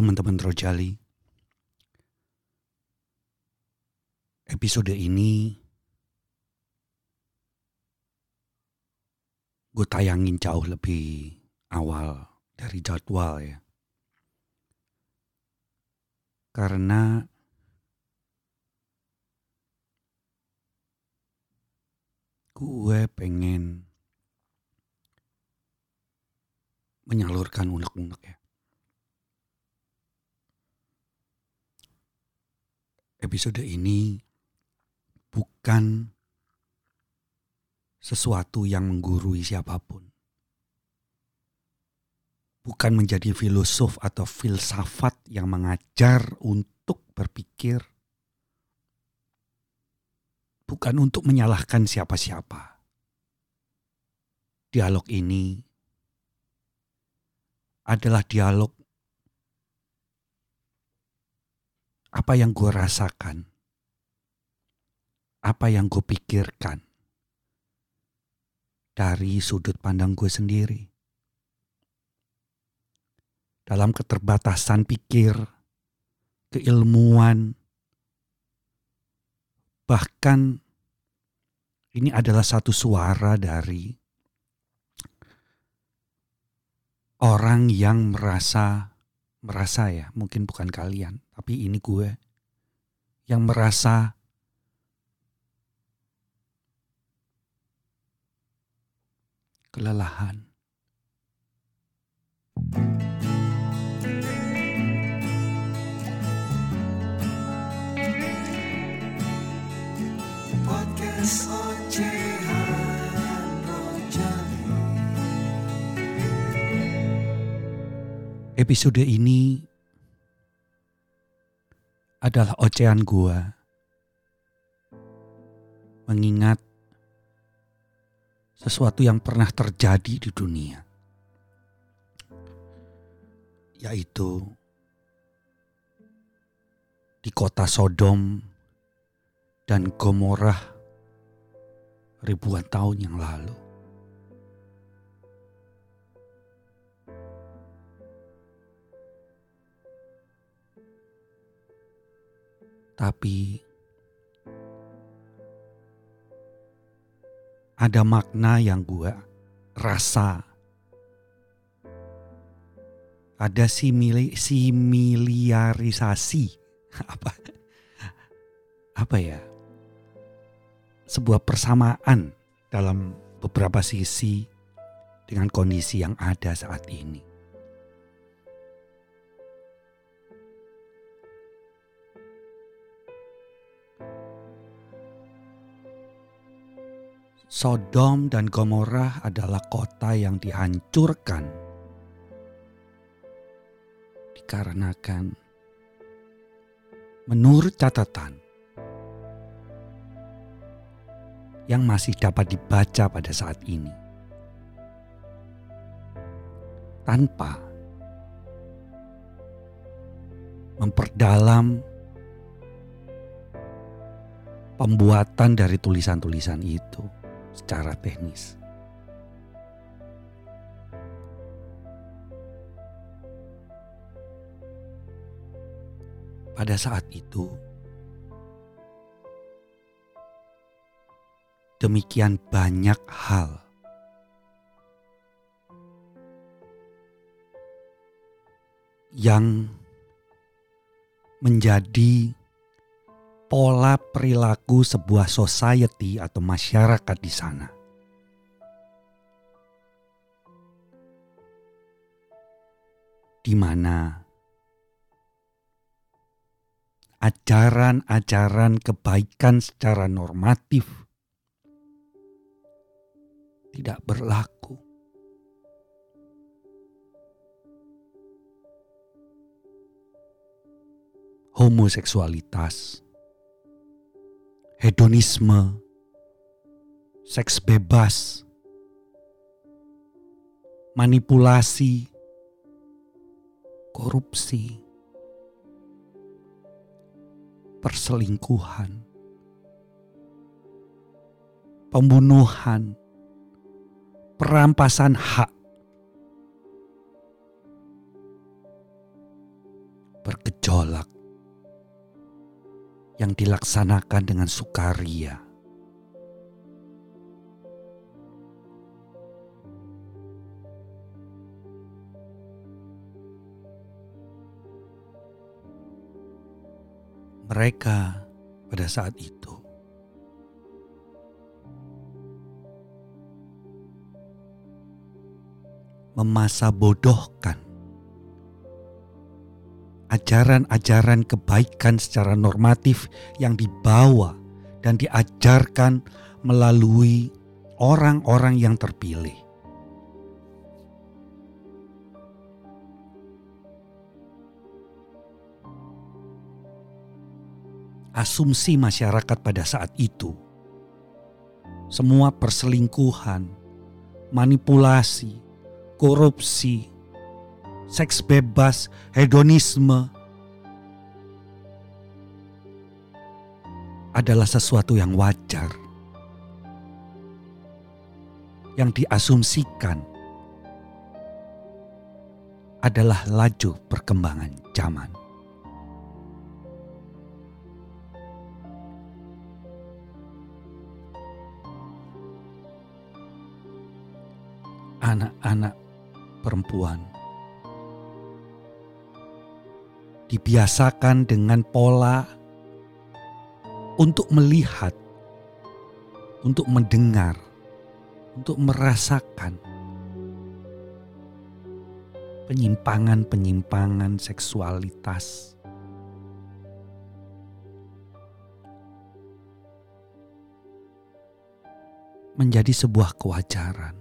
teman-teman Rojali. Episode ini gue tayangin jauh lebih awal dari jadwal ya. Karena gue pengen menyalurkan unek-unek ya. Episode ini bukan sesuatu yang menggurui siapa pun. Bukan menjadi filosof atau filsafat yang mengajar untuk berpikir. Bukan untuk menyalahkan siapa-siapa. Dialog ini adalah dialog apa yang gue rasakan, apa yang gue pikirkan? Dari sudut pandang gue sendiri. Dalam keterbatasan pikir, keilmuan, bahkan ini adalah satu suara dari orang yang merasa merasa ya, mungkin bukan kalian, tapi ini gue yang merasa kelelahan. Podcast Episode ini adalah ocehan gua mengingat sesuatu yang pernah terjadi di dunia yaitu di kota Sodom dan Gomorrah ribuan tahun yang lalu. Tapi ada makna yang gue rasa. Ada simili, similiarisasi. Apa? Apa ya? Sebuah persamaan dalam beberapa sisi dengan kondisi yang ada saat ini. Sodom dan Gomorrah adalah kota yang dihancurkan dikarenakan menurut catatan yang masih dapat dibaca pada saat ini. Tanpa memperdalam pembuatan dari tulisan-tulisan itu secara teknis. Pada saat itu, demikian banyak hal yang menjadi pola perilaku sebuah society atau masyarakat di sana. Di mana ajaran-ajaran kebaikan secara normatif tidak berlaku. Homoseksualitas hedonisme, seks bebas, manipulasi, korupsi, perselingkuhan, pembunuhan, perampasan hak, bergejolak yang dilaksanakan dengan sukaria. Mereka pada saat itu memasa bodohkan ajaran-ajaran kebaikan secara normatif yang dibawa dan diajarkan melalui orang-orang yang terpilih. Asumsi masyarakat pada saat itu, semua perselingkuhan, manipulasi, korupsi, seks bebas, hedonisme adalah sesuatu yang wajar. Yang diasumsikan adalah laju perkembangan zaman. Anak-anak perempuan dibiasakan dengan pola untuk melihat, untuk mendengar, untuk merasakan penyimpangan-penyimpangan seksualitas. Menjadi sebuah kewajaran,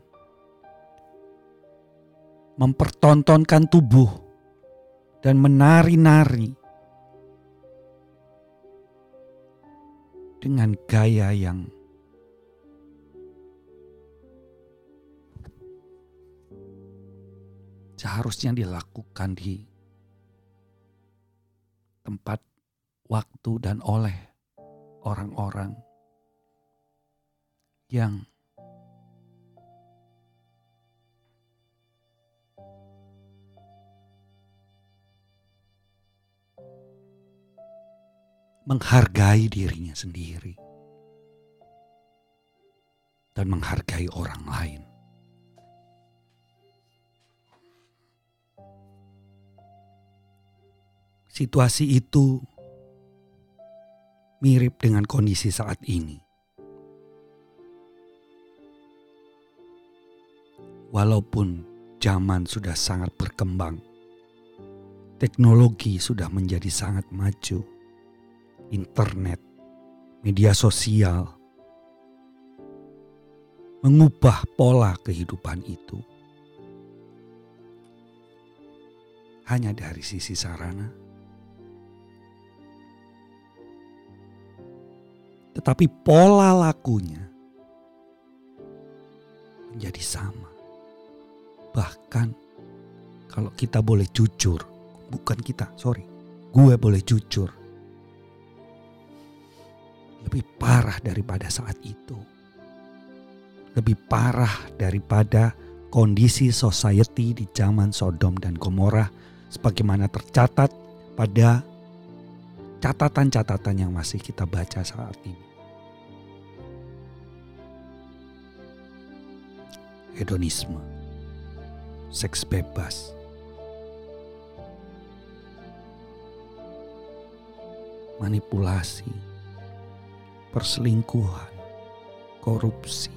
mempertontonkan tubuh dan menari-nari dengan gaya yang seharusnya dilakukan di tempat, waktu, dan oleh orang-orang yang menghargai dirinya sendiri dan menghargai orang lain. Situasi itu mirip dengan kondisi saat ini. Walaupun zaman sudah sangat berkembang, teknologi sudah menjadi sangat maju internet, media sosial, mengubah pola kehidupan itu. Hanya dari sisi sarana, tetapi pola lakunya menjadi sama. Bahkan kalau kita boleh jujur, bukan kita, sorry, gue boleh jujur lebih parah daripada saat itu. Lebih parah daripada kondisi society di zaman Sodom dan Gomorrah sebagaimana tercatat pada catatan-catatan yang masih kita baca saat ini. Hedonisme, seks bebas, manipulasi, perselingkuhan, korupsi.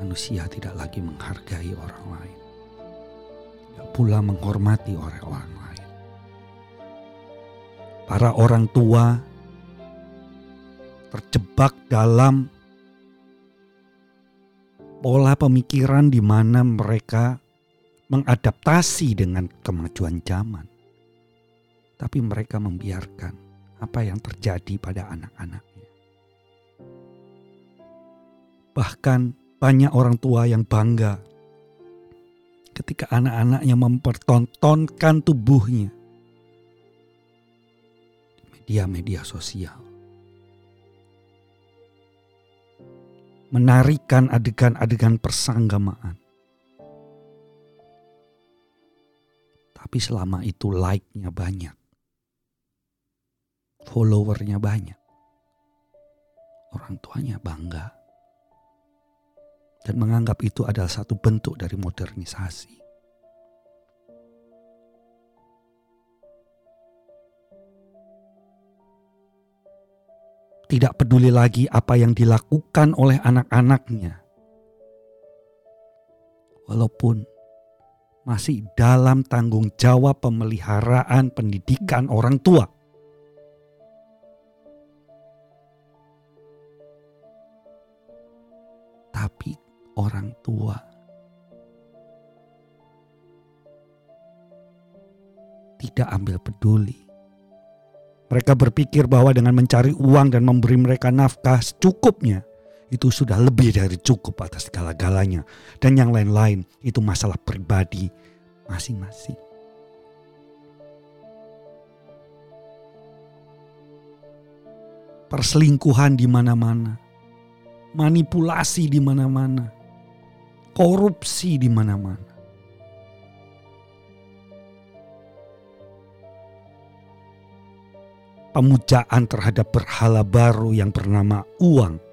Manusia tidak lagi menghargai orang lain, tidak pula menghormati orang-orang lain. Para orang tua terjebak dalam pola pemikiran di mana mereka mengadaptasi dengan kemajuan zaman. Tapi mereka membiarkan apa yang terjadi pada anak-anaknya. Bahkan banyak orang tua yang bangga ketika anak-anaknya mempertontonkan tubuhnya di media-media sosial. Menarikan adegan-adegan persanggamaan Tapi selama itu like-nya banyak. Followernya banyak. Orang tuanya bangga. Dan menganggap itu adalah satu bentuk dari modernisasi. Tidak peduli lagi apa yang dilakukan oleh anak-anaknya. Walaupun masih dalam tanggung jawab pemeliharaan pendidikan orang tua. Tapi orang tua tidak ambil peduli. Mereka berpikir bahwa dengan mencari uang dan memberi mereka nafkah secukupnya, itu sudah lebih dari cukup atas segala-galanya. Dan yang lain-lain itu masalah pribadi masing-masing. Perselingkuhan di mana-mana. Manipulasi di mana-mana. Korupsi di mana-mana. Pemujaan terhadap berhala baru yang bernama uang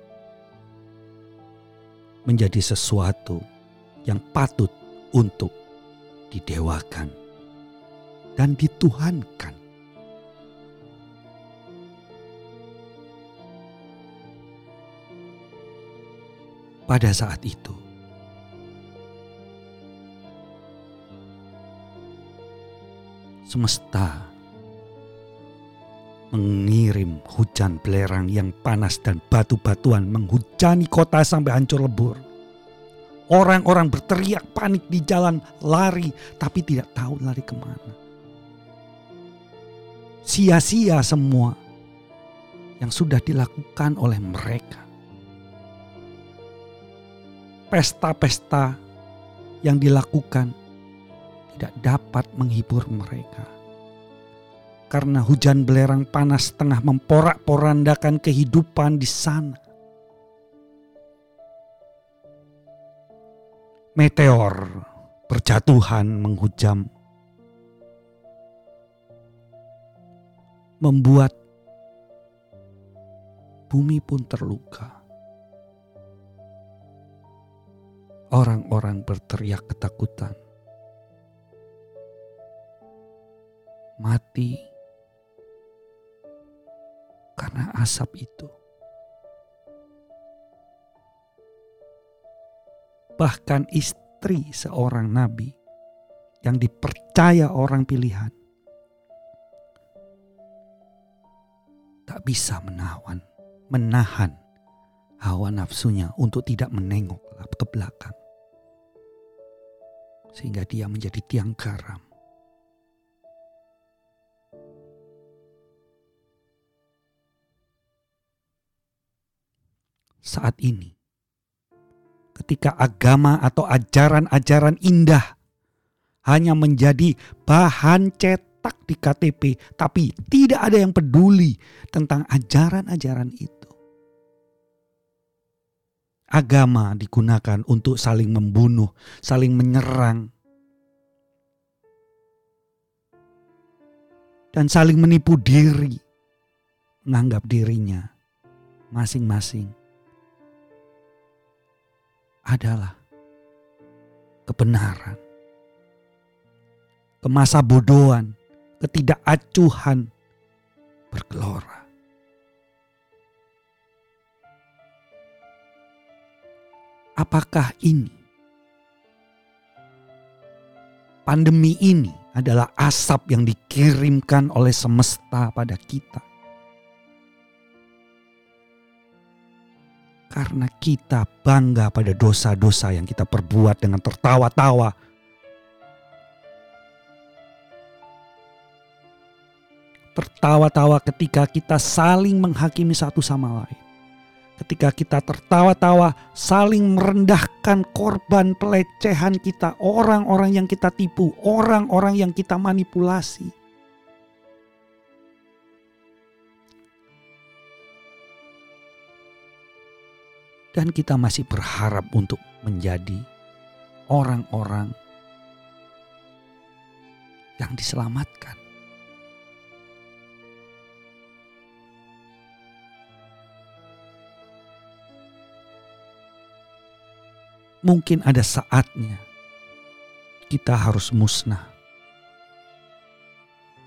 menjadi sesuatu yang patut untuk didewakan dan dituhankan. Pada saat itu, semesta mengirim hujan belerang yang panas dan batu-batuan menghujani kota sampai hancur lebur. Orang-orang berteriak panik di jalan lari tapi tidak tahu lari ke mana. Sia-sia semua yang sudah dilakukan oleh mereka. Pesta-pesta yang dilakukan tidak dapat menghibur mereka karena hujan belerang panas tengah memporak-porandakan kehidupan di sana. Meteor berjatuhan menghujam, membuat bumi pun terluka. Orang-orang berteriak ketakutan. Mati karena asap itu. Bahkan istri seorang nabi yang dipercaya orang pilihan tak bisa menahan, menahan hawa nafsunya untuk tidak menengok ke belakang. Sehingga dia menjadi tiang garam saat ini. Ketika agama atau ajaran-ajaran indah hanya menjadi bahan cetak di KTP, tapi tidak ada yang peduli tentang ajaran-ajaran itu. Agama digunakan untuk saling membunuh, saling menyerang, dan saling menipu diri, menganggap dirinya masing-masing adalah kebenaran. Kemasa bodohan, ketidakacuhan bergelora. Apakah ini pandemi ini adalah asap yang dikirimkan oleh semesta pada kita? Karena kita bangga pada dosa-dosa yang kita perbuat dengan tertawa-tawa. Tertawa-tawa ketika kita saling menghakimi satu sama lain. Ketika kita tertawa-tawa saling merendahkan korban pelecehan kita, orang-orang yang kita tipu, orang-orang yang kita manipulasi. Dan kita masih berharap untuk menjadi orang-orang yang diselamatkan. Mungkin ada saatnya kita harus musnah.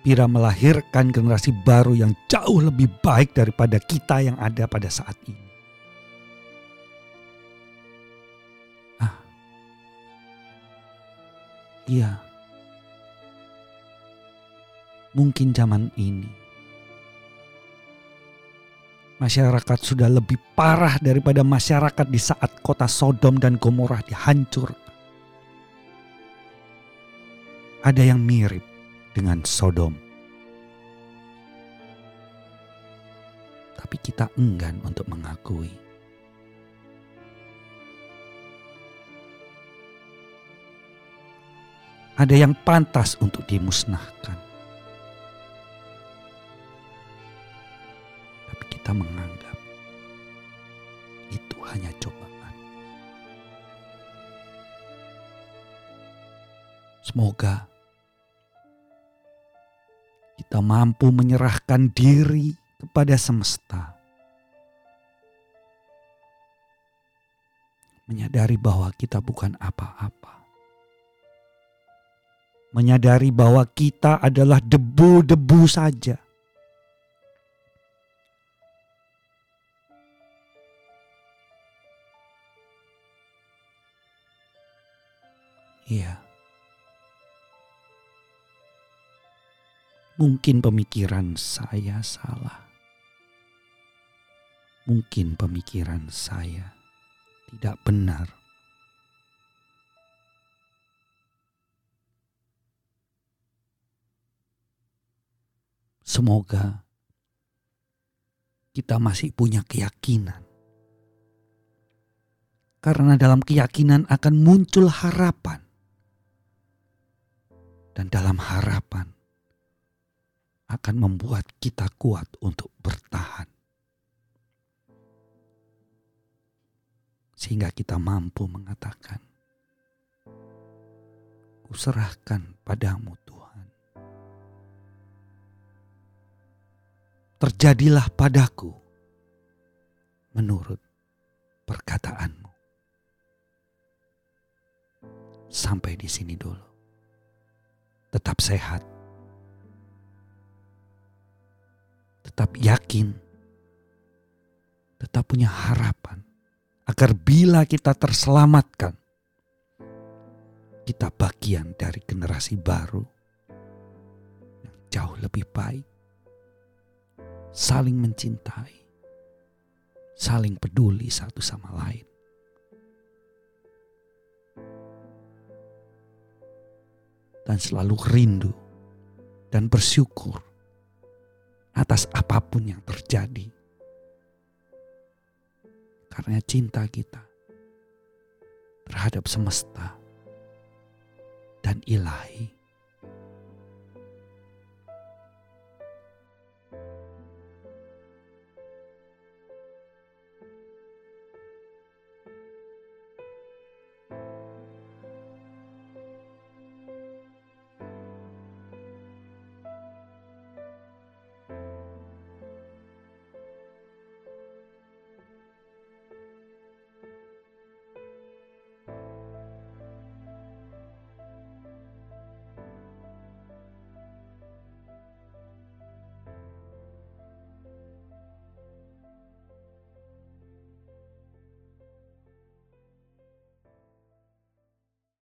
Pira melahirkan generasi baru yang jauh lebih baik daripada kita yang ada pada saat ini. Iya, mungkin zaman ini masyarakat sudah lebih parah daripada masyarakat di saat kota Sodom dan Gomorrah dihancurkan. Ada yang mirip dengan Sodom. Tapi kita enggan untuk mengakui. Ada yang pantas untuk dimusnahkan. Tapi kita menganggap itu hanya cobaan. Semoga kita mampu menyerahkan diri kepada semesta. Menyadari bahwa kita bukan apa-apa. Menyadari bahwa kita adalah debu-debu saja. Iya. Mungkin pemikiran saya salah. Mungkin pemikiran saya tidak benar. Semoga kita masih punya keyakinan. Karena dalam keyakinan akan muncul harapan. Dan dalam harapan akan membuat kita kuat untuk bertahan. Sehingga kita mampu mengatakan, Kuserahkan padamu Tuhan. Terjadilah padaku menurut perkataanmu. Sampai di sini dulu. Tetap sehat tetap yakin, tetap punya harapan agar bila kita terselamatkan, kita bagian dari generasi baru yang jauh lebih baik, saling mencintai, saling peduli satu sama lain. Dan selalu rindu dan bersyukur atas apa pun yang terjadi. Karena cinta kita terhadap semesta dan ilahi